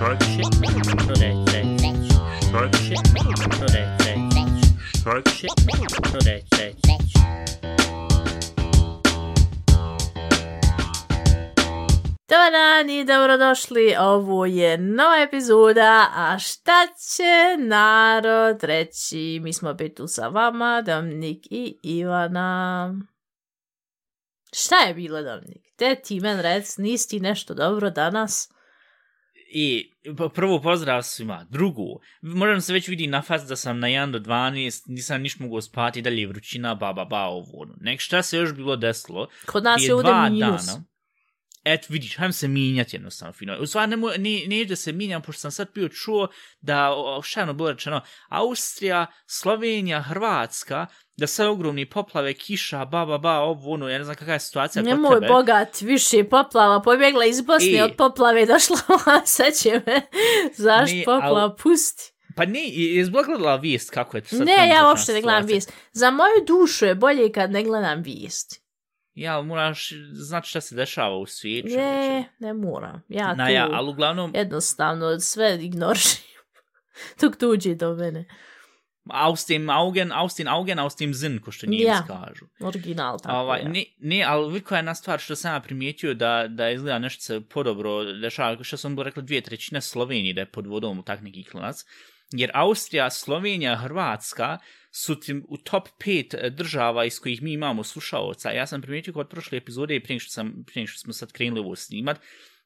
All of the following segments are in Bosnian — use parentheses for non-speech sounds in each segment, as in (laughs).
Talk shit. No reći, reći. Talk Dobar dan i dobrodošli, ovo je nova epizoda, a šta će narod reći? Mi smo opet tu sa vama, Dominik i Ivana. Šta je bilo, Dominik? Te ti men rec, nisi ti nešto dobro danas? I prvo pozdrav svima. Drugo, možda se već vidi na fac da sam na 1 do 12, nisam niš mogu spati, dalje je vrućina, ba, ba, ba, ovo. ono. Nek šta se još bilo desilo? Kod nas je ovdje minus. dana- Et, vidiš, hajdem se minjati jednostavno, fino. U stvari, ne, mo- ne, ne da se minjam, pošto sam sad bio čuo da, šta je ono bilo rečeno, Austrija, Slovenija, Hrvatska, da sve ogromni poplave, kiša, ba, ba, ba, ovo, ono, ja ne znam kakva je situacija kod Nemoj tebe. bogat, više poplava, pobjegla iz Bosne E. od poplave, došla (laughs) ova, seće me, (laughs) zaš Ne, poplava, al- pusti. Pa ne, je gledala vijest kako je to sad Ne, ja uopšte ne gledam vijest. Za moju dušu je bolje kad ne gledam vijest. Ja, moraš znati šta se dešava u svijetu. Ne, ne moram. Ja Na tu ja, ali uglavnom, jednostavno sve ignorišim. (laughs) Dok tuđi do mene. aus dem Augen, aus den Augen, aus dem Sinn, ko što njemci Ja. kažu. Original tako Ovaj, ja. ne, ne, ali vi koja je jedna stvar što sam ja primijetio da, da izgleda nešto se podobro dešava, što sam bilo rekla dvije trećine Slovenije da je pod vodom u tak neki klanac, jer Austrija, Slovenija, Hrvatska su tim u top 5 e, država iz kojih mi imamo slušaoca. Ja sam primijetio kod prošle epizode i prije što, sam, prije što smo sad krenuli ovo snimat,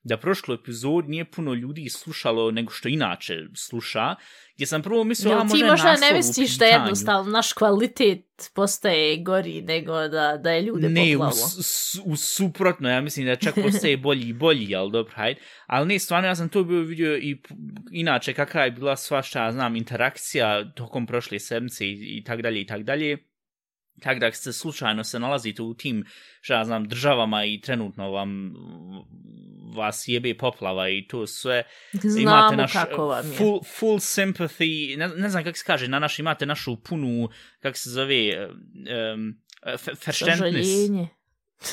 da prošlu epizod nije puno ljudi slušalo nego što inače sluša, gdje sam prvo mislio, a Jel možda ti možda ne misliš da jednostavno naš kvalitet postaje gori nego da, da je ljude Ne, s- u suprotno, ja mislim da čak postaje bolji i bolji, ali dobro, hajde. Ali ne, stvarno, ja sam to bio vidio i inače kakva je bila sva šta, ja znam, interakcija tokom prošle sedmice i, i tak dalje i tak dalje. Tako da ste slučajno se nalazite u tim, šta ja znam, državama i trenutno vam vas jebe poplava i to sve, imate Znamo naš kako vam je. full, full sympathy, ne, ne znam kako se kaže, na naš imate našu punu, kako se zove, um, verständnis. Sažaljenje.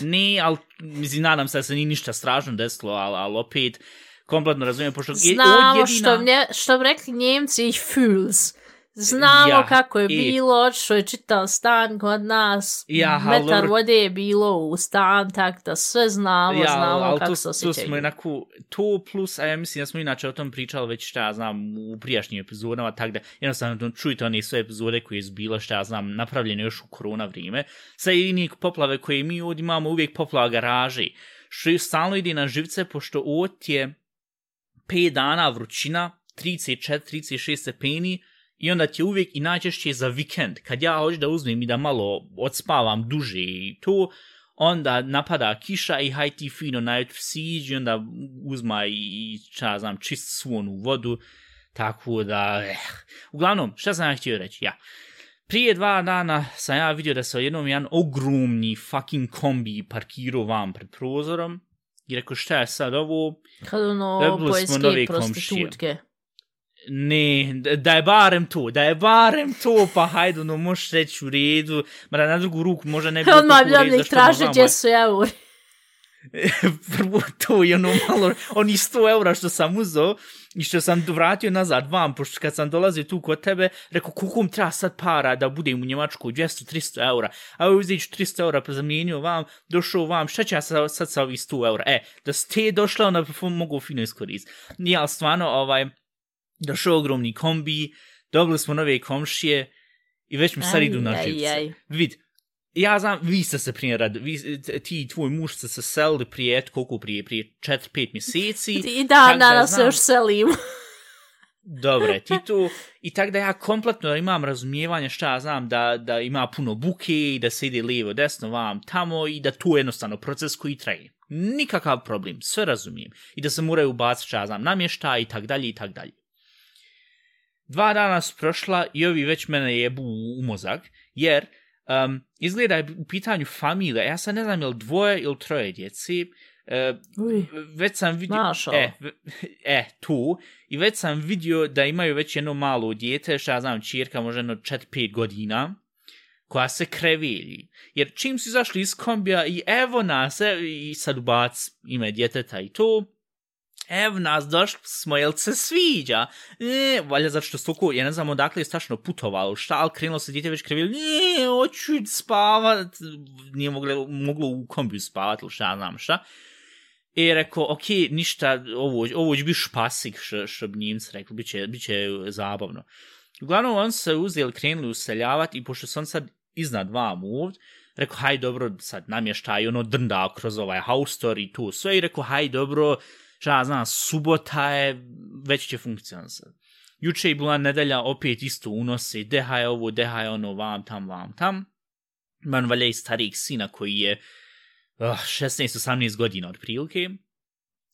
Ne, ali, mislim, nadam se da se nije ništa strašno desilo, ali, ali opet, kompletno razumijem, pošto je Znamo jedina... što, nje, što bi rekli njemci ich fühls. Znamo Ja, kako je i- bilo, što je čitav stan kod nas, Ja, metar dobro. vode je bilo u stan, tak da sve znamo, Ja, znamo kako to, se osjećaju. smo jednako, to plus, a ja mislim da smo inače o tom pričali već šta ja znam u prijašnjim epizodama, tako da jednostavno čujte one sve epizode koje su bile šta ja znam napravljene još u korona vrijeme. Sve jedini poplave koje mi ovdje imamo uvijek poplava garaže, što je stalno ide na živce, pošto ovdje je 5 dana vrućina, 34-36 stepeni, I onda je uvijek i najčešće za vikend, kad ja hoću da uzmem i da malo odspavam duže i to, onda napada kiša i haj ti fino najut siđi, onda uzma i, šta ja znam, čist svu onu vodu, tako da, eh. Uglavnom, šta sam ja htio reći, ja. Prije dva dana sam ja vidio da se jednom jedan ogromni fucking kombi parkirao vam pred prozorom i rekao šta je sad ovo, Kad ono, poljske komšije. Ne, da- je barem to, da je barem to, pa hajde, no možeš reći u redu, mada na drugu ruku možda ne bi Odmah redu, bljavnik zašto traže ono gdje su euri. (laughs) Prvo to je ono malo, oni 100 eura što sam uzeo i što sam vratio nazad vam, pošto kad sam dolazio tu kod tebe, rekao koliko mi treba sad para da budem u Njemačku, 200-300 eura, a ovo uzeti 300 eura pa zamijenio vam, došao vam, šta će ja sad, sad sa ovih 100 eura? E, da ste došle, onda bi mogu fino iskoristiti. Nije, ali stvarno, ovaj, došao ogromni kombi, dobili smo nove komšije i već mi sad idu na živce. Vid, ja znam, vi ste se prije rad, vi, ti i tvoj muž ste se selili prije, koliko prije, prije 4-5 mjeseci. (laughs) I da, danas se još selim. (laughs) Dobre, ti tu, i tak da ja kompletno imam razumijevanje šta ja znam, da, da ima puno buke i da se ide lijevo, desno, vam, tamo i da tu je jednostavno proces koji traje. Nikakav problem, sve razumijem. I da se moraju ubaciti šta ja znam, namješta i tak dalje i tak dalje. Dva dana su prošla i ovi već mene jebu u, u mozak, jer um, izgleda je u pitanju familija, ja sad ne znam je li dvoje ili troje djeci, uh, Uj, već sam vidio... Našao. E, e, tu. I već sam vidio da imaju već jedno malo dijete, šta ja znam, čirka možda jedno 4-5 godina, koja se krevelji. Jer čim su izašli iz kombija i evo nas, e, i sad ubac ime djeteta i to, ev nas, došli smo, jel se sviđa? E, valjda zato što stuku, ja ne znam odakle je strašno putovalo, šta, ali krenulo se dite već krivilo, ne, hoću spavat, nije moglo, moglo u kombiju spavat, ili šta znam šta. I rekao, ok, ništa, ovo, ovo će biti špasik, što, što bi njimci rekli, bit će, bit će e, zabavno. Uglavnom, on se uzeli, krenuli useljavati i pošto sam sad iznad vam ovdje, rekao, haj dobro, sad namještaj ono drnda kroz ovaj house story i tu sve i rekao, haj dobro, šta znam, subota je, već će funkcionisati. Juče je bila nedelja, opet isto unosi, deha je ovo, deha je ono, vam tam, vam tam. Man valja i starijeg sina koji je ah, uh, 16-18 godina od prilike.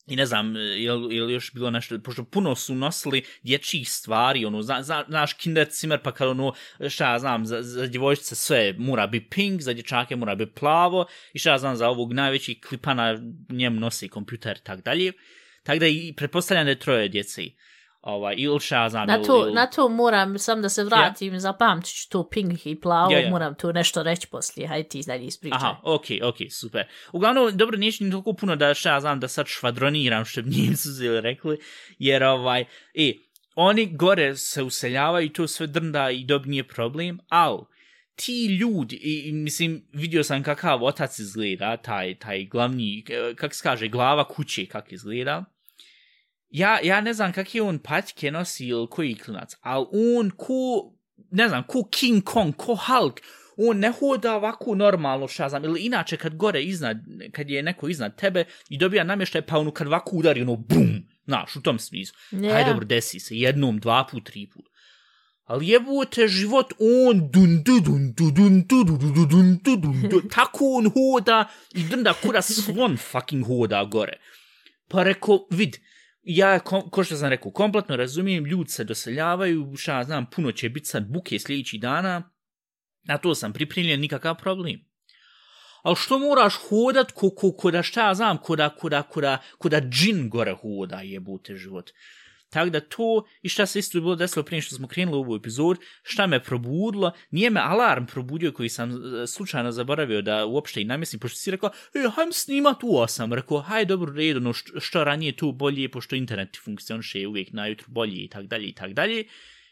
I ne znam, je li, je li još bilo nešto, pošto puno su nosili dječjih stvari, ono, zna, zna, znaš, kinder cimer, pa kad ono, šta ja znam, za, za djevojčice sve mora bi pink, za dječake mora bi plavo, i šta ja znam, za ovog najveći klipana njem nosi kompjuter i tak dalje. Tako da i pretpostavljam da je troje djeci. Ovaj, ili znam, Na to, ili- na to moram, sam da se vratim, yeah. zapamtit ću to pink i plavo, Ja, ja. moram tu nešto reći poslije, hajde ti dalje ispričaj. Aha, okej, okay, okej, okay, super. Uglavnom, dobro, neće ni toliko puno da šta ja znam da sad švadroniram, što bi (laughs) njimci zili rekli, jer ovaj, e, oni gore se useljavaju i to sve drnda i dob nije problem, ali ti ljudi, i, i mislim, vidio sam kakav otac izgleda, taj, taj glavni, eh, kak se kaže, glava kuće kak izgleda, ja, ja ne znam kak je on patike nosi ili koji klinac, ali on ko, ne znam, ko King Kong, ko Hulk, on ne hoda ovako normalno, šta znam, ili inače kad gore iznad, kad je neko iznad tebe i dobija namještaj, pa ono kad ovako udari, ono bum, znaš, u tom smislu. Ja. Hajde, dobro, desi se, jednom, dva put, tri put. Ali jebote život, on dun dun dun dun dun dun dun dun dun dun dun dun tako on hoda i drnda kura slon fucking hoda gore. Pa reko, vid, ja, ko, ko što sam rekao, kompletno razumijem, ljudi se doseljavaju, šta ja znam, puno će biti sad buke sljedećih dana, na to sam pripremljen, nikakav problem. Ali što moraš hodat ko, ko, ko da šta ja znam, ko da, ko da, ko da, ko da džin gore hoda jebute život. Tako da to, i šta se isto bilo desilo prije što smo krenuli u ovu epizod, šta me probudilo, nije me alarm probudio koji sam e, slučajno zaboravio da uopšte i namislim, pošto si rekao, e, hajm snimat u osam, rekao, haj dobro redu, no što, što ranije tu bolje, pošto internet ti funkcioniše uvijek najutro bolje i tako dalje i tako dalje.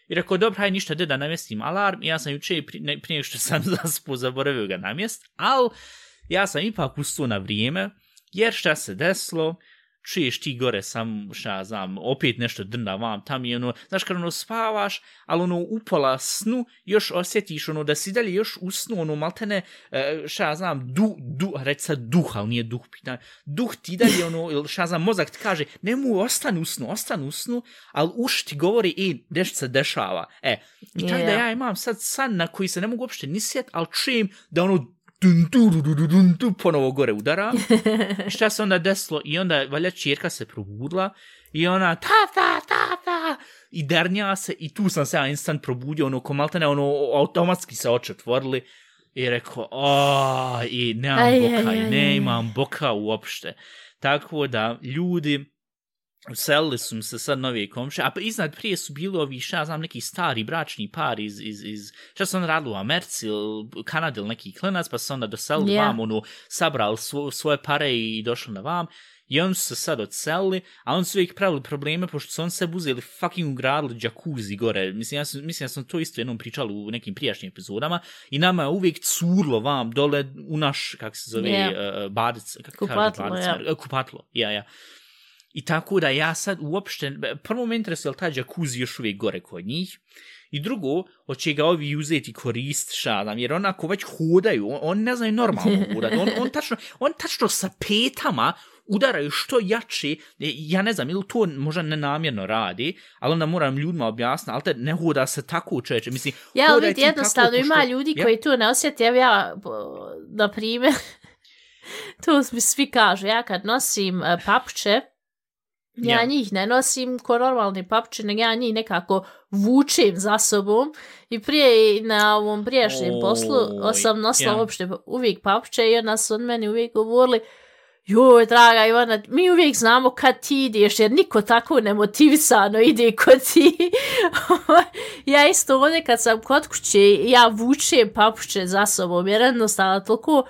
I rekao, dobro, haj ništa, de da namjestim alarm, ja sam juče prije, prije što sam (laughs) zaspo zaboravio ga namjest, ali ja sam ipak ustao na vrijeme, jer šta se desilo, čuješ ti gore sam, šta ja znam, opet nešto drna vam tam i ono, znaš kad ono spavaš, ali ono upola snu, još osjetiš ono da si dalje još u snu, ono maltene, e, šta znam, du, du, reći sad duh, ali nije duh pitan, duh ti dalje ono, ili šta znam, mozak ti kaže, nemoj, ostani u snu, ostani u snu, ali uš ti govori, e, nešto se dešava. E, i tako da Yeah. ja imam sad san na koji se ne mogu uopšte ni sjet, ali čujem da ono dun, du, du, du, du, dun, du, ponovo gore udara. I (laughs) šta se onda desilo? I onda valja čirka se probudila i ona tata, tata, i dernja se i tu sam se ja instant probudio, ono ko maltene, ono automatski se oči otvorili i rekao, a i nemam Aj, boka, aj, i aj, ne aj. imam boka uopšte. Tako da, ljudi, uselili su se sad novije komše, a iznad prije su bili ovi, šta znam, neki stari bračni par iz, iz, iz šta su oni radili u Americi ili Kanadi ili neki klinac, pa su onda doselili Ja. vam, ono, sabrali svo, svoje pare i došli na vam. I oni su se sad odselili, a oni su uvijek pravili probleme, pošto su oni se uzeli fucking ugradili džakuzi gore. Mislim, ja sam, mislim, ja sam to isto jednom pričali u nekim prijašnjim epizodama. I nama je uvijek curlo vam dole u naš, kak se zove, yeah. uh, badic, kako Kupatlo, kaže, ja. badic, E, kupatlo, ja, ja. I tako da ja sad uopšte, prvo me interesuje li ta džakuzi još uvijek gore kod njih, i drugo, hoće ga ovi uzeti korist, šta znam, jer onako već hodaju, on, on ne znaju normalno (laughs) hodati, on, on, tačno, on tačno sa petama udaraju što jače, e, ja ne znam, ili to možda nenamjerno radi, ali onda moram ljudima objasniti, ali te ne hoda se tako čeče, mislim, Ja, ali vidi, tako jednostavno ima što- ljudi Ja. koji to ne osjeti, evo ja, na primjer, (laughs) to mi svi kažu, ja kad nosim uh, papuče, ja Ja. njih ne nosim ko normalni papuče, nego ja njih nekako vučem za sobom i prije na ovom prijašnjem Oj, poslu sam nosila ja. uopšte uvijek papuče i onda su od meni uvijek govorili joj, draga Ivana, mi uvijek znamo kad ti ideš, jer niko tako nemotivisano ide kod ti. (laughs) ja isto ovdje kad sam kod kuće, ja vučem papuče za sobom, jer jednostavno toliko,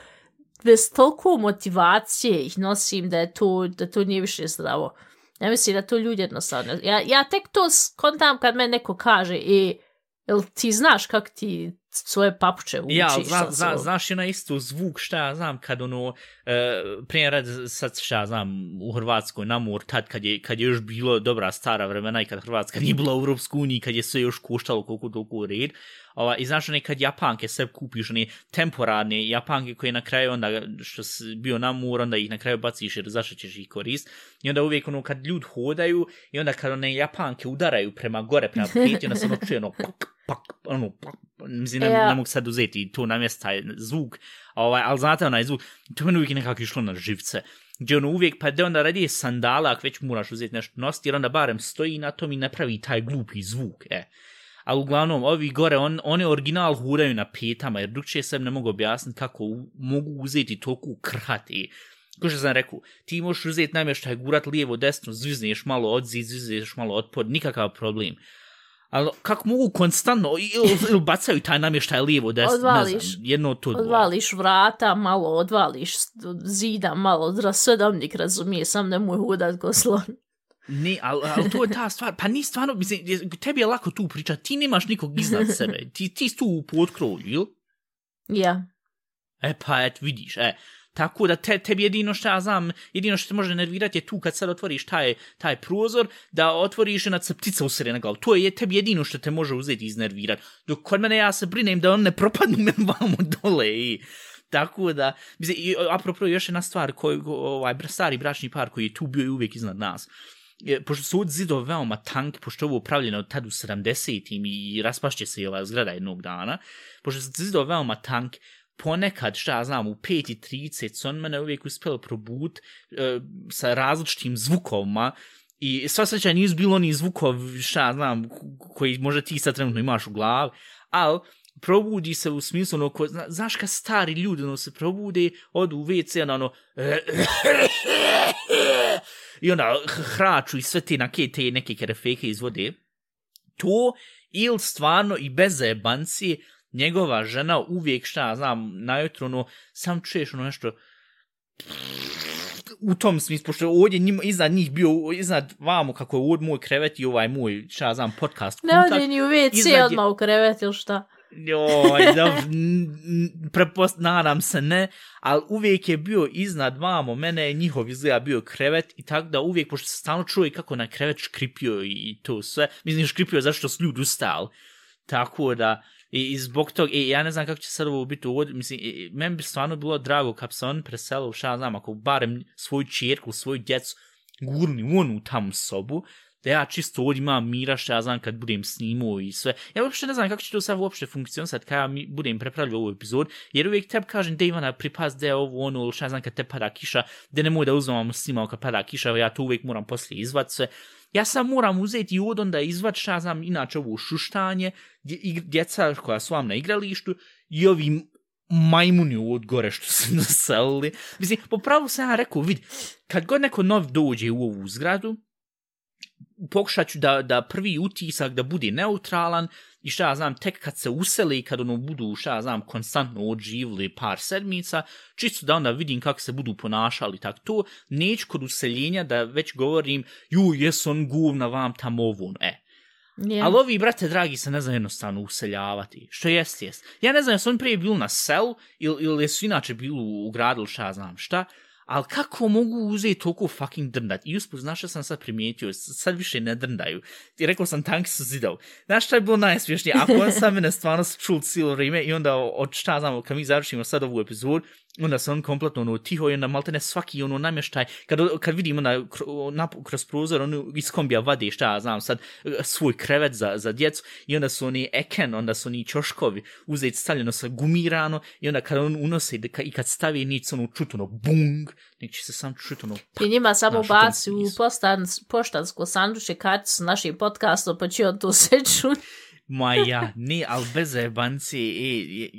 bez toliko motivacije ih nosim da je to, da to nije više zdravo. Ja misli da to ljudi jednostavno... Ja, ja tek to skontam kad me neko kaže i jel ti znaš kak ti svoje papuče učiš? Ja, zna, zna, znaš je na isto zvuk šta ja znam kad ono, e, prije red sad šta ja znam u Hrvatskoj namor tad kad je, kad je još bilo dobra stara vremena i kad Hrvatska nije bila u Europsku uniji kad je sve još koštalo koliko toliko red, Ova, I znaš, one kad japanke sve kupiš, one temporarne japanke koje na kraju onda, što si bio na mur, onda ih na kraju baciš jer zašto ćeš ih korist. I onda uvijek ono kad ljud hodaju i onda kad one japanke udaraju prema gore, prema peti, onda se ono čuje ono pak, ono pak, mislim, ne, ja. ne mogu sad uzeti to na mjesta taj zvuk, ovaj, ali znate onaj zvuk, to je uvijek nekako išlo na živce gdje ono uvijek, pa da onda radi sandala, ako već moraš uzeti nešto nositi, jer onda barem stoji na tom i napravi taj glupi zvuk, e ali uglavnom ovi gore, on, oni original huraju na petama, jer drugčije sam ne mogu objasniti kako u, mogu uzeti toku krati. Ko što sam rekao, ti možeš uzeti namještaj, gurat lijevo, desno, zvizneš malo od zid, zvizneš malo od pod, nikakav problem. Ali kako mogu konstantno, ili, ili bacaju taj namještaj lijevo, desno, odvališ, ne znam, jedno to Odvališ vrata, malo odvališ zida, malo, sve domnik razumije, sam ne nemoj hudat ko slon. Ne, ali, ali to je ta stvar, pa ni stvarno, mislim, tebi je lako tu pričati, ti nemaš nikog iznad (laughs) sebe, ti, ti tu u potkroju, ili? Ja. E, pa, et, vidiš, e, tako da te, tebi jedino što ja znam, jedino što te može nervirati je tu kad sad otvoriš taj, taj prozor, da otvoriš jedna crptica u sred na glavu, to je tebi jedino što te može uzeti iznervirati, dok kod mene ja se brinem da on ne propadnu me (laughs) vamo dole i... Tako da, mislim, i, apropo još jedna stvar, koji, ovaj, stari bračni par koji je tu bio i uvijek iznad nas, je, pošto su od zidova veoma tanki, pošto je ovo upravljeno tad u 70-im i raspašće se i ova zgrada jednog dana, pošto su zidova veoma tanki, ponekad, šta ja znam, u 5.30 su on mene uvijek uspjelo probut e, sa različitim zvukovima i sva sreća nisu bilo ni zvukov, šta ja znam, koji možda ti sad trenutno imaš u glavi, ali probudi se u smislu, ono, ko, zna, znaš kad stari ljudi ono, se probude, odu u WC, ono, ono i onda hraču i sve te neke te neke kerefeke izvode, to ili stvarno i bez zajebancije, njegova žena uvijek šta znam najutro ono sam čuješ ono nešto u tom smislu, pošto ovdje njima, iznad njih bio, iznad vamo kako je ovdje moj krevet i ovaj moj, šta znam, podcast. Ne odi ni u WC odmah u krevet ili šta? Joj, da, (laughs) prepost, nadam se ne, ali uvijek je bio iznad vamo, mene je njihov izgleda bio krevet i tako da uvijek, pošto se stalno čuje kako na krevet škripio i to sve, mislim škripio zašto su ljudi ustali, tako da, i, i zbog tog, i, ja ne znam kako će sad ovo biti uvod, mislim, i, meni bi stvarno bilo drago kad se on preselio, šta znam, ako barem svoju čirku, svoju djecu gurni u onu tam sobu, da ja čisto ovdje imam mira što ja znam kad budem snimao i sve. Ja uopšte ne znam kako će to sad uopšte funkcionisati kada ja budem prepravljao ovu epizod, jer uvijek tebi kažem da Ivana pripaz da je ovo ono, ili što ja znam kad te pada kiša, da ne mogu da uzmem ono, snimao kad pada kiša, ja to uvijek moram poslije izvat sve. Ja sam moram uzeti i od onda izvat što ja znam inače ovo šuštanje, djeca koja su vam na igralištu i ovi majmuni od gore što su (laughs) naselili. Mislim, po pravu sam ja rekao, vidi, kad god neko nov dođe u ovu zgradu, pokušat ću da, da prvi utisak da bude neutralan i šta ja znam, tek kad se useli, kad ono budu, šta ja znam, konstantno odživili par sedmica, čisto da onda vidim kako se budu ponašali, tak to, neću kod useljenja da već govorim, ju, jes on guvna vam tamo ovo, e. Yeah. Ali ovi, brate, dragi, se ne znam jednostavno useljavati. Što jest, jest. Ja ne znam, jesu oni prije bili na selu ili, ili jesu inače bili u gradu ili šta znam šta, ali kako mogu uzeti toliko fucking drndat? I usput, znaš što sam sad primijetio, sad više ne drndaju. I rekao sam, tanki su zidao. Znaš što je bilo najsmiješnije? Ako (laughs) on sam mene stvarno čul cijelo vrijeme i onda od šta znamo, kad mi završimo sad ovu epizodu, onda se on kompletno ono tiho i onda maltene svaki ono namještaj, kad, kad vidimo na, na, kroz prozor, on iz kombija vade šta ja znam sad, svoj krevet za, za djecu i onda su oni eken, onda su oni čoškovi uzeti stavljeno sa gumirano i onda kad on unose i kad stavi nic ono čut ono bung, neće se sam čut ono I njima samo baci u postan, poštansko sanduče karticu našim podcastom pa će on to sve (laughs) čuti. Ma ja, ne, ali bez zajebanci, e, e,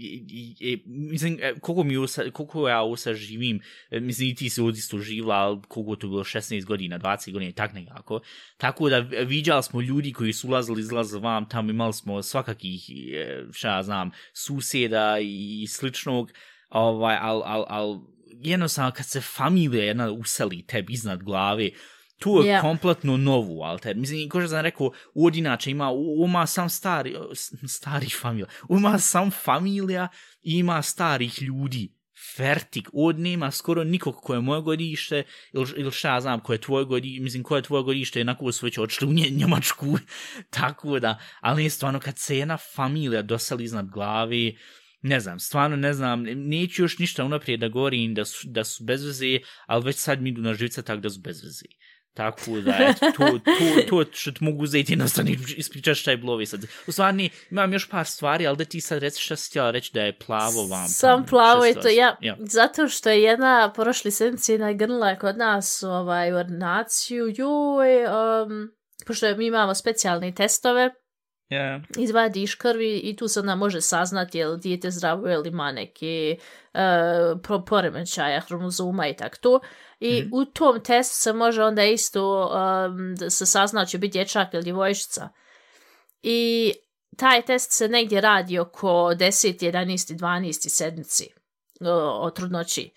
e, e, mislim, koliko, mi usa, koliko ja usa živim, e, mislim, i ti si ovdje isto živla, ali koliko to bilo 16 godina, 20 godina, tak nekako. Tako da e, viđali smo ljudi koji su ulazili, izlazili vam, tamo imali smo svakakih, e, šta ja znam, susjeda i sličnog, ovaj, ali al, al, jednostavno kad se familija jedna useli tebi iznad glave, Tu je Ja. kompletno novu alter. Mislim, ko što sam rekao, ovdje inače ima, u- ima sam stari, stari familija, ima sam familija i ima starih ljudi. Fertik, od nema skoro nikog ko je moje godište, ili, ili šta ja znam, ko je tvoje godište, mislim, ko je tvoje godište, jednako su već odšli u nje, Njemačku, (laughs) tako da, ali nije stvarno, kad se jedna familija dosali iznad glavi, ne znam, stvarno ne znam, neću još ništa unaprijed da govorim da su, da su bez veze, ali već sad mi idu na živce tako da su bez veze. Tako da, eto, to, to, to što ti mogu uzeti jednostavno i ispričati šta je bilo ovi sad. U stvari, imam još par stvari, ali da ti sad reci šta si htjela reći da je plavo vam. Sam plavo je to, ja, ja. zato što je jedna prošli sedmici nagrnula kod nas ovaj, ordinaciju, joj, um, pošto mi imamo specijalne testove, Ja, izvadiš krvi i tu se onda može saznati je li dijete zdravo ili ima neke uh, poremećaja hromozoma i tako to. I Mhm. u tom testu se može onda isto um, da se sazna će biti dječak ili djevojčica. I taj test se negdje radi oko 10, 11, 12 sedmici o, o trudnoći.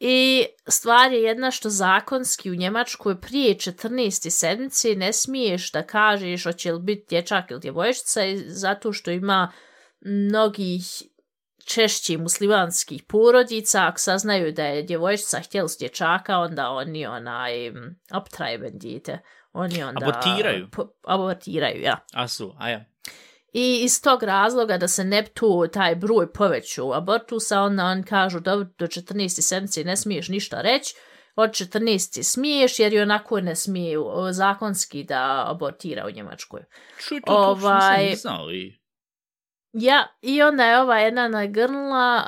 I stvar je jedna što zakonski u Njemačkoj prije 14. sedmice ne smiješ da kažeš hoće li biti dječak ili djevojčica i zato što ima mnogih češće muslimanskih porodica, ako saznaju da je djevojčica htjela s dječaka, onda oni onaj optrajben dijete. Oni onda... Abortiraju. Po, abortiraju, ja. a su, a ja. I iz tog razloga da se ne tu taj broj poveću abortusa, onda on kažu da do 14. sedmice ne smiješ ništa reći, od 14. smiješ jer i onako ne smiju o, zakonski da abortira u Njemačkoj. Čuj, to, to što Ovaj- nisam znao i... Ja, i onda je ova jedna nagrnula,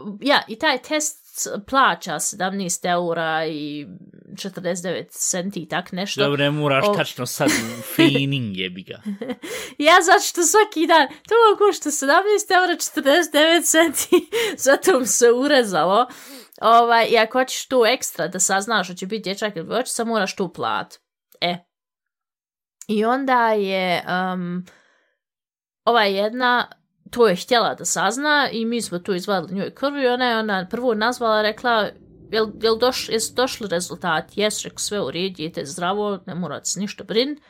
uh, ja, i taj test plaća 17 eura i 49 centi i tak nešto. Dobro, ne moraš O- tačno sad (laughs) u fejning jebi ga. Ja zato što svaki dan, to vam košta 17 eura 49 centi, (laughs) zato mi se urezalo. Ovaj, I ako hoćeš tu ekstra da saznaš da će biti dječak ili djevojčica, moraš tu plat. E. I onda je um, ova jedna to je htjela da sazna i mi smo tu izvadili njoj krvi i ona je ona prvo nazvala rekla jel, jel doš, jesu došli rezultati? Jes, rekao sve u red, idete zdravo, ne morate se ništa brin.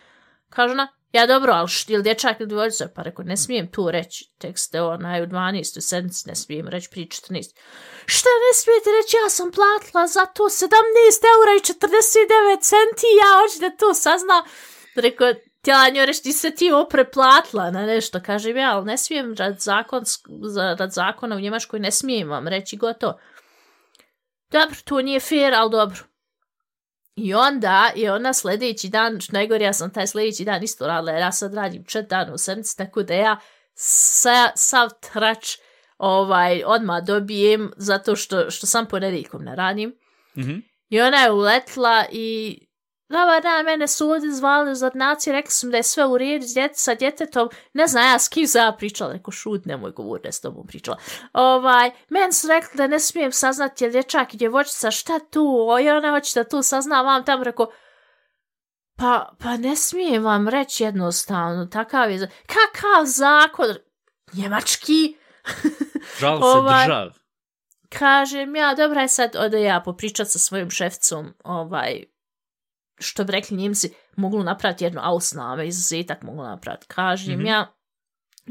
Kaže ona, ja dobro, ali što, ili dječak ili dvojica? Pa rekao, ne smijem tu reći, tek ste onaj u 12. sedmici, ne smijem reći prije 14. Šta ne smijete reći, ja sam platila za to 17 eura i 49 centi, ja hoću da to sazna. Rekao, htjela njoj reći, ti se ti ovo na nešto. Kažem ja, ali ne smijem rad, zakon, za, rad zakona u Njemačkoj, ne smijem vam reći gotovo. Dobro, to nije fair, ali dobro. I onda je ona sljedeći dan, najgore, ja sam taj sljedeći dan isto radila, jer ja sad radim čet dana u sedmici, tako da ja sa, sav trač ovaj, odmah dobijem, zato što, što sam ponedjeljkom ne radim. Mhm. I ona je uletla i Dobar dan, mene su ovdje zvali za ordinaciju, rekla sam da je sve u redu s djet, sa djetetom, ne znam ja s kim sam ja pričala, rekao šut, nemoj govor, ne s tobom pričala. Ovaj, meni su rekli da ne smijem saznati je dječak i djevojčica, šta tu, o, i ona hoće da tu sazna, vam tam rekao, pa, pa ne smijem vam reći jednostavno, takav je, kakav zakon, njemački, (laughs) Žal se Ovaj, držav. kažem ja, dobra je sad, ode ja popričat sa svojim šefcom, ovaj, što bi rekli njimci, mogu napraviti jednu ausname, izuzetak mogu napraviti. Kažem Mhm. ja,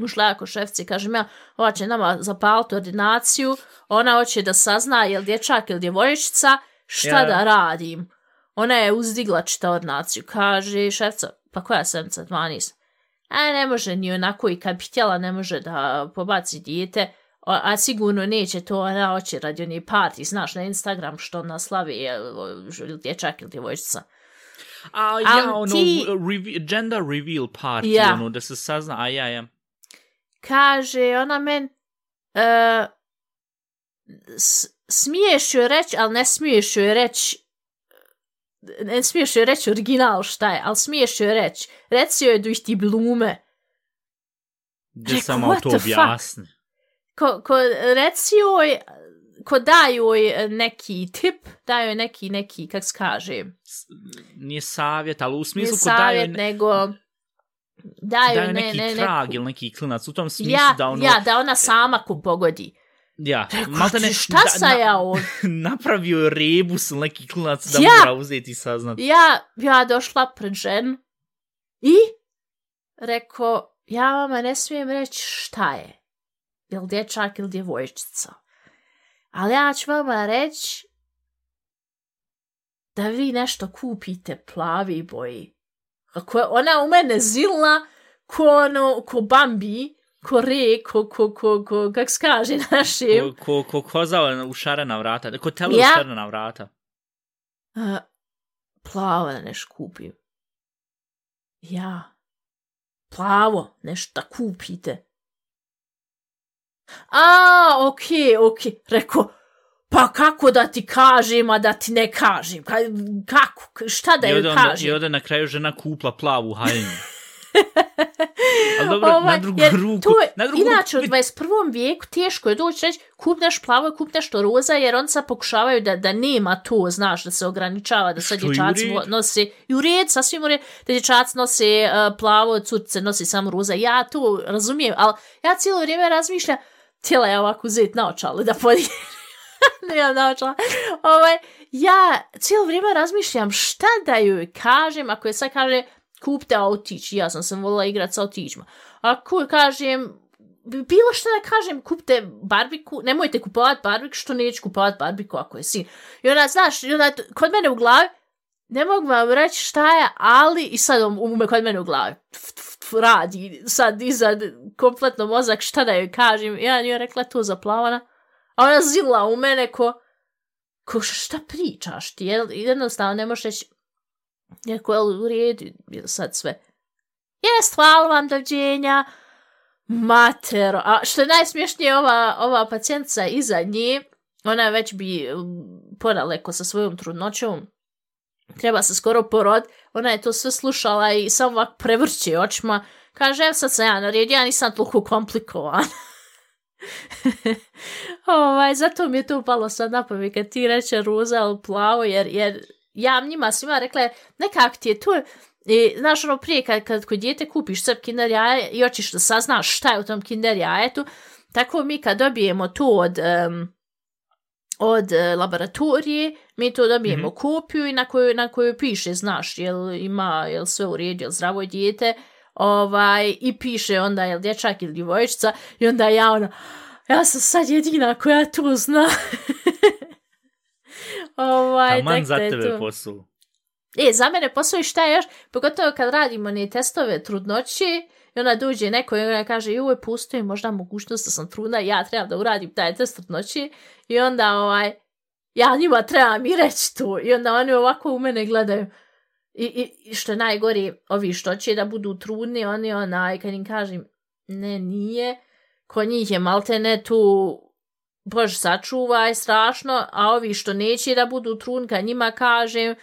ušla ja kod šefci, kažem ja, ova će nama zapaliti ordinaciju, ona hoće da sazna je li dječak ili djevojčica, šta Ja. da radim. Ona je uzdigla čita ordinaciju, kaže šefca, pa koja sedmica, 12? A ne može ni onako i kad bi htjela ne može da pobaci dijete, a, sigurno neće to ona hoće radi onih party, znaš, na Instagram što ona slavi je ili dječak ili djevojčica. A ja, ono, ti- gender reveal party, Ja. ono, da se sazna, a ja, ja. Kaže ona men, uh, smiješ joj reći, ali ne smiješ joj reći, ne smiješ joj reći original šta je, ali smiješ joj reći, reci joj da ih ti blume. Da samo what to objasni. Ko, ko reci joj, ko da joj neki tip, da joj neki, neki, kak se kaže, Nije savjet, ali u smislu ko daju, savjet, ne, nego daju, daju ne, neki ne, trag neku, ili neki klinac, u tom smislu ja, da ono... ja, da ona sama ko pogodi. Ja, maltene, ti šta sam ja ovdje? (laughs) napravio je rebus ili neki klinac da Ja. mora uzeti i saznat. Ja, ja došla pred ženu i rekao, ja vama ne smijem reći šta je. Jel dječak ili djevojčica. Ali ja ću vama reći da vi nešto kupite plavi boji. Kako je ona u mene zilna ko, ono, ko Bambi, ko re, ko, ko, ko, ko, kak se kaže (laughs) na našem. Ko, ko, ko kozao u šarena vrata, ko telo Ja. u šarena vrata. Uh, plavo da nešto kupim. Ja. Plavo, nešto da kupite. A, okej, okej. Rekao, pa kako da ti kažem, a da ti ne kažem? Ka, kako? Šta da I joj onda, I kažem? ovdje na kraju žena kupla plavu haljinu. (laughs) Ali dobro, na Ovaj, drugu jer ruku. To je, na drugu inače, u ruku, 21. vijeku teško je doći reći kup nešto plavo, kup nešto roza, jer on sad pokušavaju da, da nema to, znaš, da se ograničava, da sad u dječaci nose, i u red, sasvim u red, da dječaci nose uh, plavo, curce nose samo roza. Ja to razumijem, ali ja cijelo vrijeme razmišljam, htjela ja ovako uzeti naočale da podijelim. (laughs) Nemam naočala. Ovaj, ja cijelo vrijeme razmišljam šta da joj kažem, ako je sad kaže kupte autić, ja sam sam volila igrati sa autićima. Ako joj kažem, bilo što da kažem, kupte barbiku, nemojte kupovati barbiku, što neću kupovati barbiku ako je sin. I ona, znaš, i ona, kod mene u glavi, ne mogu vam reći šta je, ali, i sad um, ume kod mene u glavi, tf, tf, radi, sad iza kompletno mozak, šta da joj kažem, ja njoj rekla to za plavana, a ona zila u mene ko, ko šta pričaš ti, jel, jednostavno ne možeš reći, neko je u redu sad sve. Jest, hvala vam, dođenja. Matero. A što je najsmješnije, ova, ova pacijentica iza nje, ona je već bi mm, ponaleko sa svojom trudnoćom, treba se skoro porod, ona je to sve slušala i samo ovak prevrće očima, kaže, evo sad sam ja na redu, ja nisam toliko komplikovan. (laughs) ovaj, zato mi je to upalo sad na pamet kad ti reče ruza ili plavo, jer, jer ja njima svima rekla, nekak ti je to, i, znaš ono prije kad, kad kod djete kupiš sad kinder jaje i hoćeš da saznaš šta je u tom kinder jajetu, tako mi kad dobijemo to od, um, od e, laboratorije, mi to dobijemo Mhm. kopiju i na koju, na koju piše, znaš, jel ima, jel sve u redu, jel zdravo je dijete, ovaj, i piše onda jel dječak ili djevojčica, i onda ja ono, ja sam sad jedina koja to zna. (laughs) ovaj, Taman za je tebe to. posao. E, za mene postoji šta još, pogotovo kad radimo ne testove trudnoće, i ona dođe neko i ona kaže, joj, postoji možda mogućnost da sam trudna, ja trebam da uradim taj test trudnoće, i onda, ovaj, ja njima trebam i reći to, i onda oni ovako u mene gledaju, I, i, i što je najgori, ovi što će da budu trudni, oni onaj, kad im kažem, ne, nije, kod njih je malte ne tu, bož sačuvaj, strašno, a ovi što neće da budu trudni, kad njima kažem,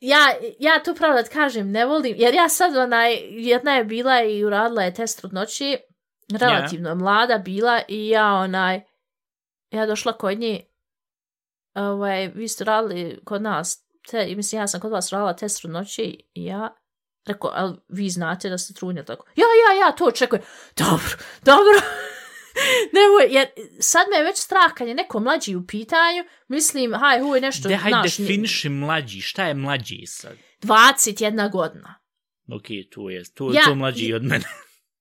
ja, ja to pravo da kažem, ne volim, jer ja sad onaj, jedna je bila i uradila je test trudnoći, relativno yeah. mlada bila i ja onaj, ja došla kod nje, ovaj, vi ste radili kod nas, te, mislim, ja sam kod vas radila test trudnoći i ja, rekao, ali vi znate da ste trudni, tako, ja, ja, ja, to očekujem, dobro, dobro, (laughs) Nemoj, jer sad me je već strah kad je neko mlađi u pitanju, mislim, haj, huj, nešto, De, hajde, znaš, definiši mlađi. Šta je mlađi sad? 21 godina. Ok, to je, to, Ja- to mlađi od mene. (laughs)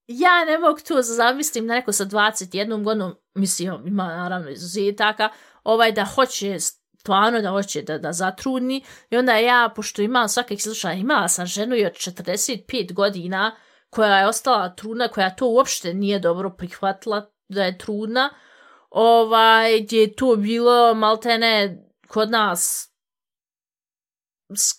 Ja ne mogu to zamislim na neko sa 21 godinom, mislim, ima naravno izuzetaka, ovaj da hoće stvarno da hoće da, da zatrudni i onda ja, pošto imam svakak slučaja, imala sam ženu i od 45 godina koja je ostala trudna, koja to uopšte nije dobro prihvatila da je trudna, ovaj, gdje je to bilo maltene kod nas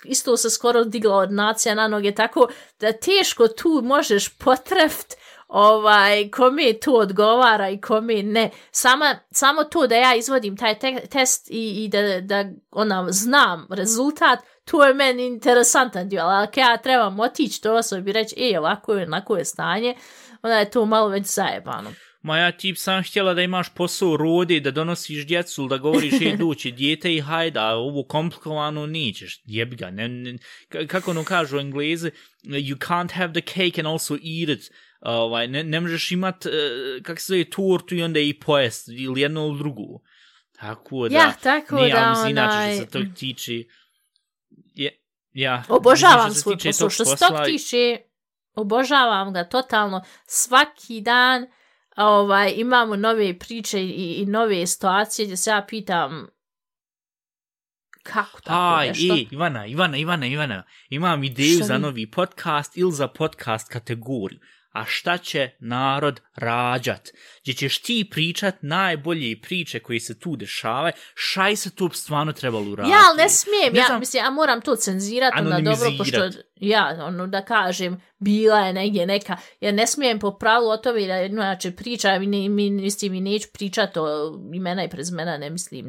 isto se skoro digla od nacija na noge, tako da teško tu možeš potreft ovaj, kome to odgovara i kome ne. Sama, samo to da ja izvodim taj te test i, i da, da ona, znam rezultat, to je meni interesantan dio, ali ako ja trebam otići to osobi i reći, e, ovako je, onako je stanje, onda je to malo već zajebano. Ma ja ti sam htjela da imaš posao rodi, da donosiš djecu, da govoriš ej (laughs) doći dijete i hajda, a ovo komplikovano nećeš, jebi ga. Ne, ne, kako ono kažu englezi, you can't have the cake and also eat it. Ovaj, ne, ne možeš imat, uh, kak se zove, tortu i onda i pojest, ili jednu ili drugu. Tako da, Ja, tako nije, da, ali mislim, inače onaj- što se tog tiče, je, ja, Obožavam svoj posao. Što se tog tiče, obožavam ga totalno. Svaki dan ovaj, imamo nove priče i, i nove situacije gdje se ja pitam kako tako Aj, nešto. e, Ivana, Ivana, Ivana, Ivana, imam ideju Šta za novi podcast ili za podcast kategoriju. A šta će narod rađat? Gdje ćeš ti pričat najbolje priče koje se tu dešavaju, šaj se tu stvarno trebalo uraditi. Ja, ali ne smijem, Ne ja znam- mislim, ja moram to cenzirati onda dobro, pošto, ja, ono, da kažem, bila je negdje neka, ja ne smijem po pravilu o tome da, inače, priča, mi, ne, mi, mislim, mi neću pričati o imena i prezmena, ne mislim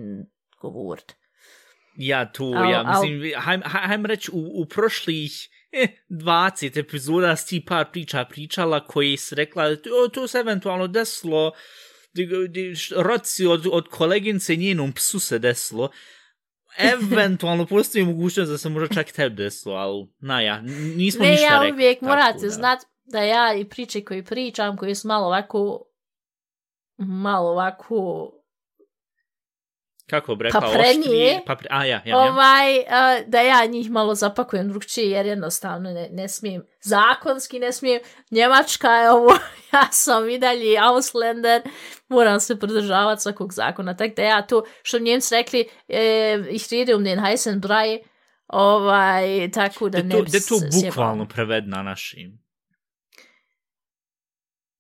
govorit. Ja tu, Al- ja al- mislim, hajm, hajm reći, u, u prošlih 20 epizoda si ti par priča pričala koji si rekla, o, to se eventualno desilo, roci od, od kolegince njenom psu se desilo, eventualno postoji mogućnost da se možda čak i tebi desilo, ali na ja, n- nismo Ne, ništa ja rekli. uvijek tako morate da. znat da ja i priče koje pričam, koje su malo ovako, malo ovako, Kako bi rekao, Paprenije. oštrije, papre, a ja, ja, ja. ovaj, a, da ja njih malo zapakujem drugčije, jer jednostavno ne, ne smijem, zakonski ne smijem, Njemačka je ovo, (laughs) ja sam i dalje Auslander, moram se pridržavati svakog zakona, tako da ja tu, što Njemci rekli, e, ich rede um den heißen Brei, ovaj, tako da Da ne to, bi to se sjebala. bukvalno preved na našim.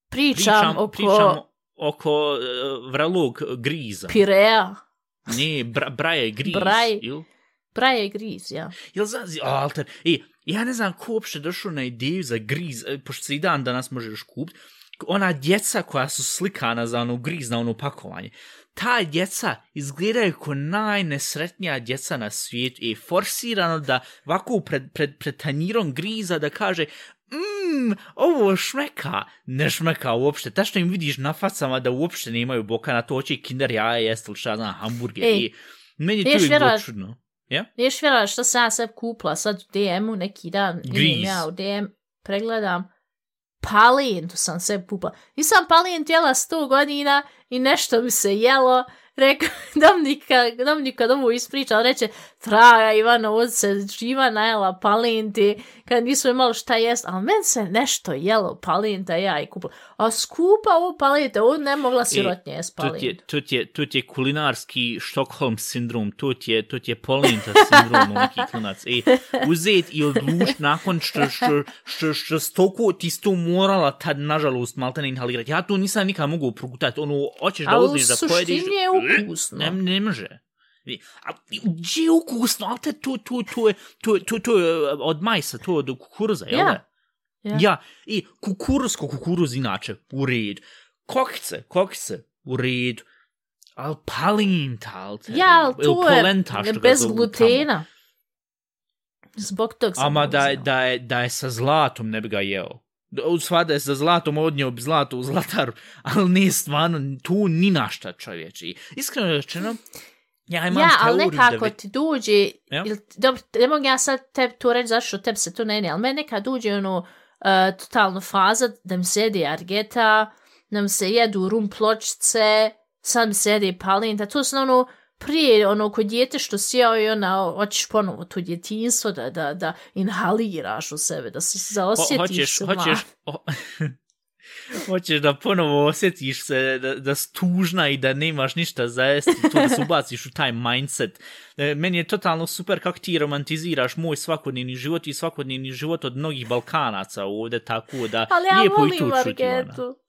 Pričam, oko pričam oko uh, vrelog griza. Pirea, Ne, bra, braje griz. Braj. Ili? Braje i Griz, ja. Jel znaš, alter, e, ja ne znam ko uopšte došao na ideju za griz, e, pošto se i dan danas možeš kupiti, ona djeca koja su slikana za ono griz na ono pakovanje, ta djeca izgledaju ko najnesretnija djeca na svijetu i forsirano da ovako pred, pred, pred tanjirom griza da kaže mmm, ovo šmeka. Ne šmeka uopšte. Tačno im vidiš na facama da uopšte nemaju boka na to hoće kinder jaja jest ili šta znam, hamburger. Ej, I meni to je bilo čudno. Ja? Neš vjerovat što sam ja sad kupila sad u DM-u neki dan. Griz. Idem ja u DM, pregledam. Palintu sam sve kupila. Nisam palint jela 100 godina i nešto mi se jelo. Rekao, (laughs) Dominika, Dominika domu ispričala, reče, traga Ivana, ovdje se živa najela palinti, kad nisu imali šta jest, ali men se nešto jelo palinta, ja i kupila. A skupa ovo palinte, ovo ne mogla sirotnje jest To ti je, to ti je, to ti je kulinarski Stockholm sindrom, to ti je, to ti je polinta sindrom, neki klinac. E, uzet i odluč nakon što, što, što, što stoko ti si to morala tad, nažalost, malte ne inhalirati. Ja to nisam nikad mogu progutati, ono, hoćeš da A u uzmeš da pojedeš. suštini je ukusno. Ne, ne može. A gdje je ukusno? Ali te to, to, to, je, to, to, to je od majsa, to je od kukuruza, jel Ja. da? Ja. Ja, i kukuruzko kukuruz inače, u redu. Kokice, kokice, u redu. Al palinta, al te, Ja, ali to je polenta, ga bez glutena. Zbog tog tamo. sam Ama da, je, da, je, da je sa zlatom ne bi ga jeo. Da- U sva da je sa zlatom odnio bi zlato u zlataru, ali ne stvarno, tu ni našta čovječi. Iskreno rečeno, ja imam Ja, ali nekako ti dođe, Ja? ili, dobro, ne mogu ja sad tebi to reći zašto tebi se to ne ne, ali meni nekad dođe ono, uh, totalno faza da mi se jede argeta, da mi se jedu rum pločice, sad mi se jede palinta, to su ono, prije ono kod djete što si jeo i ona hoćeš ponovo to djetinstvo da, da, da inhaliraš u sebe, da se Ho, zaosjetiš hoćeš, se hoćeš, (laughs) hoćeš da ponovo osjetiš se da, da si tužna i da nemaš ništa za jesti, to da se ubaciš u taj mindset. E, Meni je totalno super kako ti romantiziraš moj svakodnevni život i svakodnevni život od mnogih Balkanaca ovdje, tako da Ali ja lijepo i volim čuti, Ivana. argetu.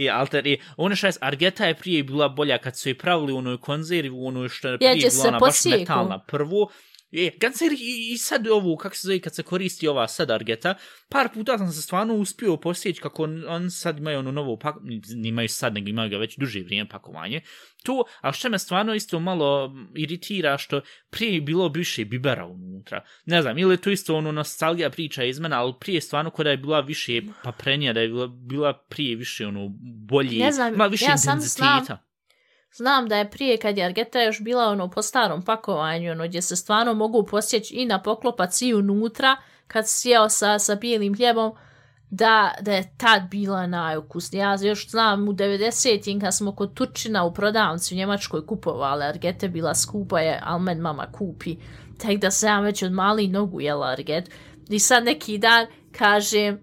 I alter, i ono šta je, Argeta je prije bila bolja kad su je pravili u onoj konzervi, u onoj što je prije bila ona baš metalna. Prvo, je, kad i, i sad ovo, kako se zove, kad se koristi ova sad Argeta, par puta sam se stvarno uspio posjeći kako on, on sad imaju ono novo pak, nimaju sad, nego imaju ga već duže vrijeme pakovanje. To, a što me stvarno isto malo iritira, što prije je bilo više bibera unutra. Ne znam, ili je to isto ono nostalgija priča iz mene, ali prije stvarno kod da je bila više paprenija, da je bila, bila prije više ono bolje, Ne znam, ima više ja sam intenziteta. Znam da je prije kad je Argeta još bila ono po starom pakovanju, ono gdje se stvarno mogu posjeći i na poklopac i unutra, kad sjeo sa, sa bijelim hljebom, da, da je tad bila najukusnija. Ja još znam u 90-im kad smo kod Turčina u prodavnici u Njemačkoj kupovali argete, bila skupa je, ali men mama kupi. Tek da sam već od mali nogu jela arget. I sad neki dan kaže,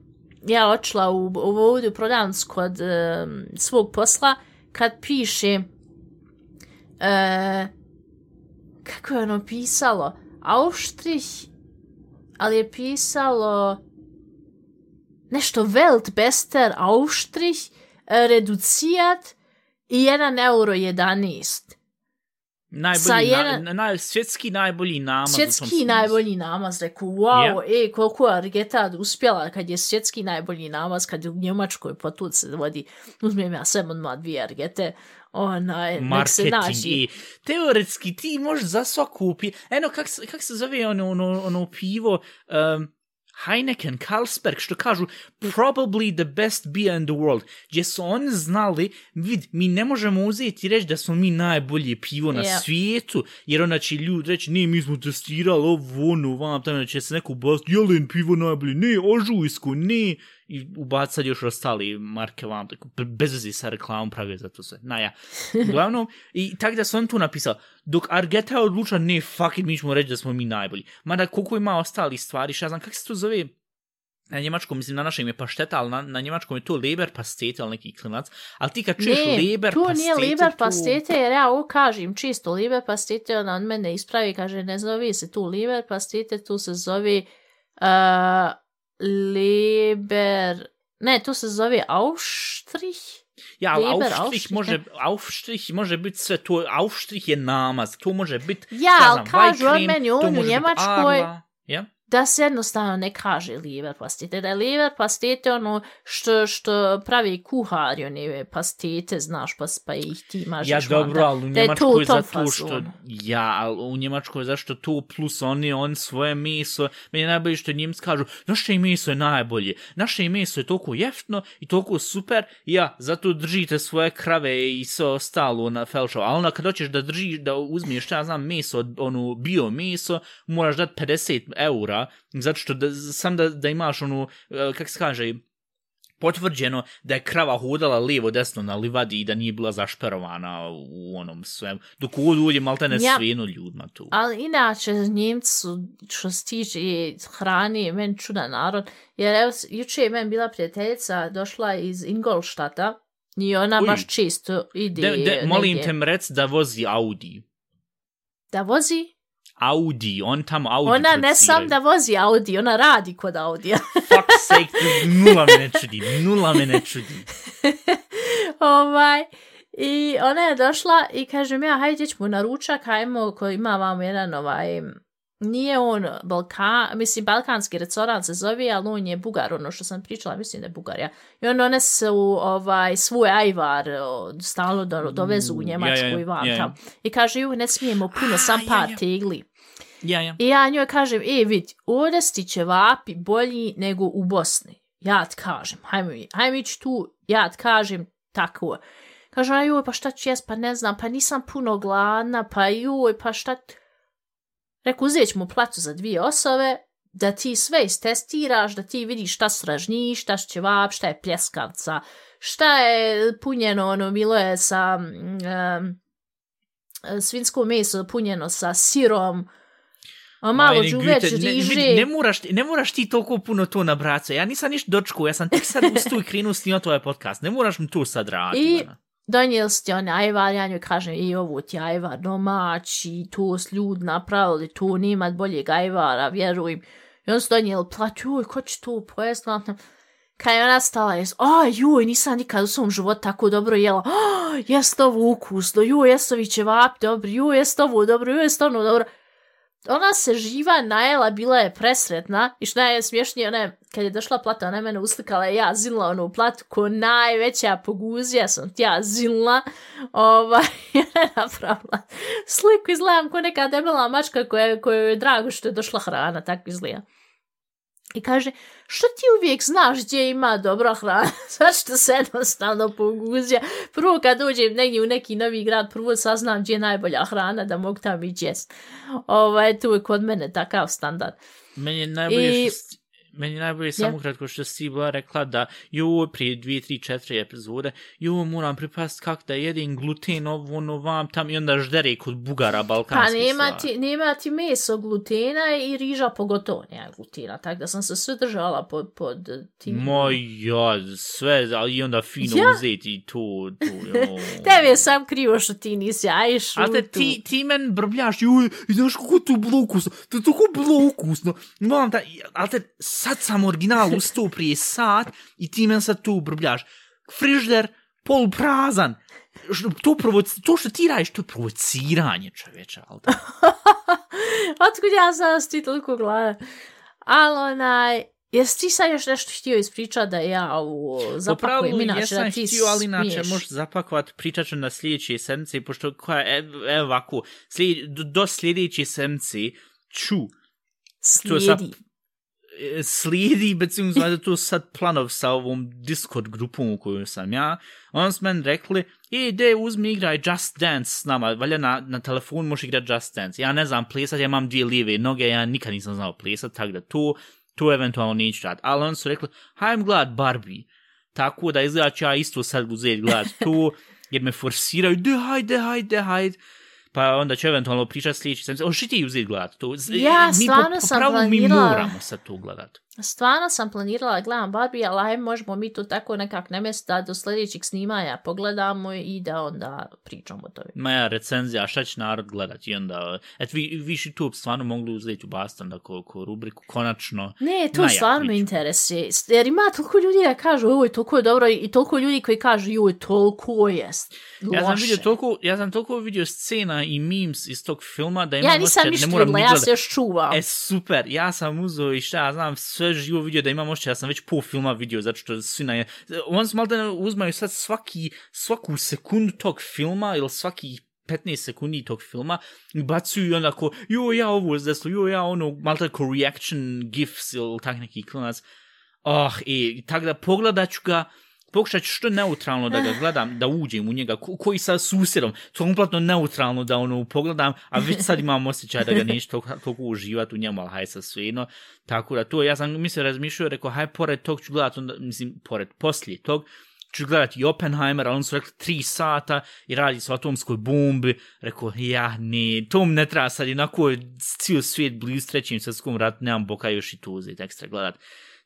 ja očla u, u u prodavnicu kod um, svog posla, kad piše, uh, kako je ono pisalo, Austrich, ali je pisalo nešto Weltbester Austrich, reducijat i 1 euro 11. Najbolji, jedan, na, na, svjetski najbolji namaz. Svjetski najbolji namaz, rekao, wow, yeah. e, koliko je Argeta uspjela kad je svjetski najbolji namaz, kad je u Njemačkoj potud se vodi, uzmijem ja sve odmah dvije Argete, onaj, nek se naši. I teoretski ti možeš za sva kupi, eno, kak, kak se zove ono, ono, ono pivo, um, Heineken, Carlsberg, što kažu probably the best beer in the world, gdje su oni znali, vid, mi ne možemo uzeti i reći da smo mi najbolje pivo na yeah. svijetu, jer onda će ljudi reći, ne, mi smo testirali ovo, ono, vam, tamo će se neko ubaviti, jelen pivo najbolje, ne, ožujsko, ne, i ubacati još ostali marke vam, tako, bez vezi sa reklamom pravi za to sve. Na ja. Uglavnom, i tak da sam tu napisao, dok Argeta je odlučila, ne, fuck it, mi ćemo reći da smo mi najbolji. Mada koliko ima ostali stvari, šta znam, kako se to zove, na njemačkom, mislim, na našem je pašteta, ali na, na njemačkom je to leber pastete, ali neki klinac. Ali ti kad čuješ ne, leber to pastete... nije leber tu... pastete, jer ja ovo kažem čisto, leber pastete, ona od mene ispravi, kaže, ne zove se tu leber pastete, tu se zove... Uh, Leber... Ne, to se zove Aufstrich. Ja, Leber, Aufstrich, Aufstrich, može, Aufstrich može biti sve to. Aufstrich je namaz. To može biti... Ja, ali kažu on meni on u Njemačkoj... Ja? Da se jednostavno ne kaže liver pastete, da je liver pastete ono što, što pravi kuhari, one pastete, znaš, pa, pa ih ti mažeš. Ja, dobro, ali u Njemačkoj za to što... Ja, ali u Njemačkoj zašto to plus oni, on svoje meso, meni je najbolje što njim kažu, naše meso je najbolje, naše meso je toliko jeftno i toliko super, ja, zato držite svoje krave i sve ostalo na felšavu, ali onda kad hoćeš da držiš, da uzmiješ, ja znam, meso, ono, bio meso, moraš dati 50 eura zato što da, sam da, da imaš onu, e, kak se kaže, potvrđeno da je krava hodala lijevo desno na livadi i da nije bila zašperovana u onom svem. Dok u ovdje malte ne ja, svijeno ljudima tu. Ali inače, Njemci što se tiče hrani, men čudan narod. Jer evo, juče je men bila prijateljica, došla iz Ingolštata i ona Uj. baš čisto ide. De, de, molim te mrec da vozi Audi. Da vozi? Audi, on tamo Audi Ona ne sam da vozi Audi, ona radi kod Audi. (laughs) Fuck sake, nula me ne čudi, nula me ne čudi. (laughs) ovaj, I ona je došla i kaže mi, ja, hajde ćemo na ručak, hajmo, ko ima vam jedan ovaj, nije on Balkan, mislim, balkanski restoran se zove, ali on je Bugar, ono što sam pričala, mislim da je Bugar, ja. I on one su ovaj, svoj ajvar stalno do, dovezu u Njemačku ja, ja, i vam ja, ja. tam. I kaže, ju, ne smijemo puno, sam par ja, ja. tegli. Ja, ja. I ja njoj kažem, e, vidi, ovdje sti će vapi bolji nego u Bosni. Ja ti kažem, hajmo, hajmo ići tu, ja ti kažem, tako. Kaže, joj, pa šta ću jes, pa ne znam, pa nisam puno gladna, pa joj, pa šta... Reku, uzet ćemo placu za dvije osobe, da ti sve istestiraš, da ti vidiš šta sražnji, šta će vap, šta je pljeskavca, šta je punjeno, ono, bilo je sa um, svinsko meso punjeno sa sirom, A malo ću već riže. Ne, ne, moraš, ne moraš ti toliko puno to na braco. Ja nisam ništa dočku, ja sam tek sad ustu i krenu snimati tvoj podcast. Ne moraš mi tu sad raditi. I donijeli ste one ajvar, ja njoj kažem, i ovo ti ajvar domaći, to s ljud napravili, tu nimat boljeg ajvara, vjerujem. I on su donijeli plać, joj, ko će to pojest, Kad je ona stala, jes, a joj, nisam nikad u svom životu tako dobro jela, (gasps) a, jest ovo ukusno, joj, jest ovi ćevap dobro, joj, jest ovo dobro, joj, jest ono dobro ona se živa najela, bila je presretna i što je smješnije, ona je, kad je došla plata, ona je mene uslikala ja zinla onu platu ko najveća poguzija sam ja zinla, ovaj, (laughs) ona je napravila sliku, izgledam ko neka debela mačka koja, koja je drago što je došla hrana, tako izgleda. I kaže, što ti uvijek znaš gdje ima dobra hrana? (laughs) Zašto se jednostavno poguzja? Prvo kad dođem negdje u neki novi grad, prvo saznam gdje je najbolja hrana da mogu tam i jest. Ovaj, tu je kod mene takav standard. Meni je najbolje I... što meni je najbolje samo kratko što si bila rekla da jo, prije dvije, tri, četiri epizode, jo, moram pripast kak da jedem gluten, ovo, ono, vam, tam, i onda ždere kod bugara balkanski Pa nema ti, nema ti meso glutena i riža pogotovo nema glutena, tako da sam se sve držala pod, pod tim. Moj, ja, sve, ali i onda fino Ja. uzeti to, to, jo. Tebi je sam krivo što ti nisi, aj šutu. A te ti, ti men brbljaš, joj, i znaš kako to bilo ukusno, to je tako bilo ukusno. Moram da, ali te, sad sam original ustao prije sat i ti men sad tu brbljaš. Frižder, pol prazan. Što, to, provoci, to što ti radiš, to je provociranje čoveče, ali da. (laughs) Otkud ja znam da si ti toliko gladan? Ali onaj, jesi ti sad još nešto htio ispričati da ja ovo zapakujem inače jesam da ti htio, ali inače smiješ? možeš zapakovat, pričat ću na sljedeće sedmice, pošto koja, evo evo ovako, slijed, do, do sedmice ću to je sad- Slijedi. e, slijedi, beziehungsweise to sad planov sa ovom Discord grupom u kojoj sam ja, on su meni rekli, e, de, uzmi igraj Just Dance s nama, valja na, na telefon možeš igrat Just Dance. Ja ne znam plesat, ja imam dvije lijeve noge, ja nikad nisam znao plesat, tako da to, to eventualno neću rad. Ali on su rekli, hajdem gledat Barbie. Tako da izgleda ću ja isto sad uzeti gledat to, (laughs) jer me forsiraju, de, hajde, hajde, hajde. Pa onda ću eventualno pričat sljedeći sam. O, što ti uzeti gledat to? Ja mi stvarno po, po sam pravilu mi planirala- moramo sad to gledat. Stvarno sam planirala da gledam Barbie, ali aj možemo mi to tako nekak nemest da do sljedećeg snimanja pogledamo i da onda pričamo o tome. Moja recenzija, šta će narod gledat i onda, et vi, viš YouTube stvarno mogli uzeti u Baston da ko, ko rubriku, konačno, Ne, to Najak stvarno me interesuje. Jer ima toliko ljudi da kažu, ovo je toliko je dobro i toliko ljudi koji kažu, joj, toliko je loše. ja sam vidio toliko, ja sam toliko vidio scena i memes iz tog filma da imam Ja nisam osjećaj ništa ne moram ni ja gledat. se još čuvam. E, super, ja sam uzeo i šta ja znam, sve živo vidio da imam ošće, ja sam već pol filma vidio, zato što svi na je, on malo da uzmaju sad svaki, svaku sekundu tog filma, ili svaki 15 sekundi tog filma, i bacuju i onda ko, jo, ja ovo zdeslo, jo, ja ono, malo da ko reaction gifs ili tak neki klinac. Oh, ah, e, i tako da pogledat ću ga, pokušat ću što neutralno da ga gledam, da uđem u njega, ko, koji sa susjedom, to kompletno neutralno da ono pogledam, a već sad imam osjećaj da ga neću toliko, toliko uživati u njemu, ali haj sa svejedno. Tako da to, ja sam mislio razmišljao, rekao, haj pored tog ću gledat, onda, mislim, pored poslije tog, ću gledati i Oppenheimer, ali oni su rekli tri sata i radi se o atomskoj bombi. Rekao, ja ne, to mi ne treba sad, inako je cijel svijet blizu trećim svjetskom ratu, nemam boka još i tu uzeti ekstra gledat.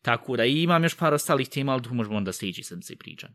Tako da imam još par ostalih tema, ali tu možemo onda sljedeći sam se pričam.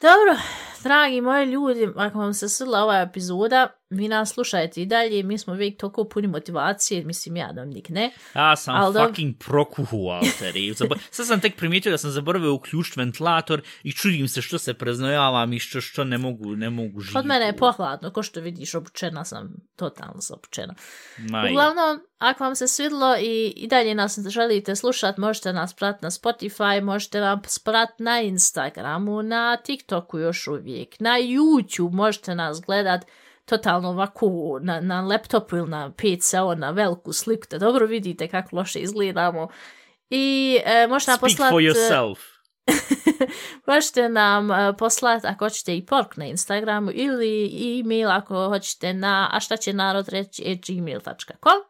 Dobro, dragi moji ljudi, ako vam se svidla ova epizoda, vi nas slušajte i dalje, mi smo uvijek toliko puni motivacije, mislim ja, Dominik, ne? Ja sam Al da- fucking prokuhu, alteri. (laughs) Zabo- Sad sam tek primijetio da sam zaboravio uključiti ventilator i čudim se što se preznojavam i što, što ne mogu, ne mogu živjeti. Kod mene je pohladno, ko što vidiš, obučena sam, totalno sam obučena. Maj. Uglavnom, ako vam se svidlo i, i dalje nas želite slušat, možete nas pratiti na Spotify, možete nas pratiti na Instagramu, na TikToku još uvijek, na YouTube možete nas gledat totalno ovako na, na laptopu ili na PC, na veliku sliku, da dobro vidite kako loše izgledamo. I e, možete nam Speak poslati... for yourself. (laughs) Možete nam uh, poslati ako hoćete i pork na Instagramu ili e-mail ako hoćete na a šta će narod reći at gmail.com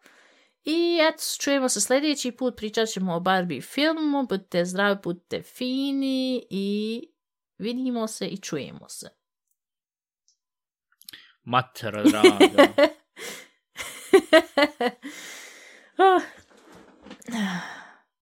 I eto, čujemo se sljedeći put, pričat ćemo o Barbie filmu, budite zdravi, budite fini i vidimo se i čujemo se. Matera draga. (laughs) Ah.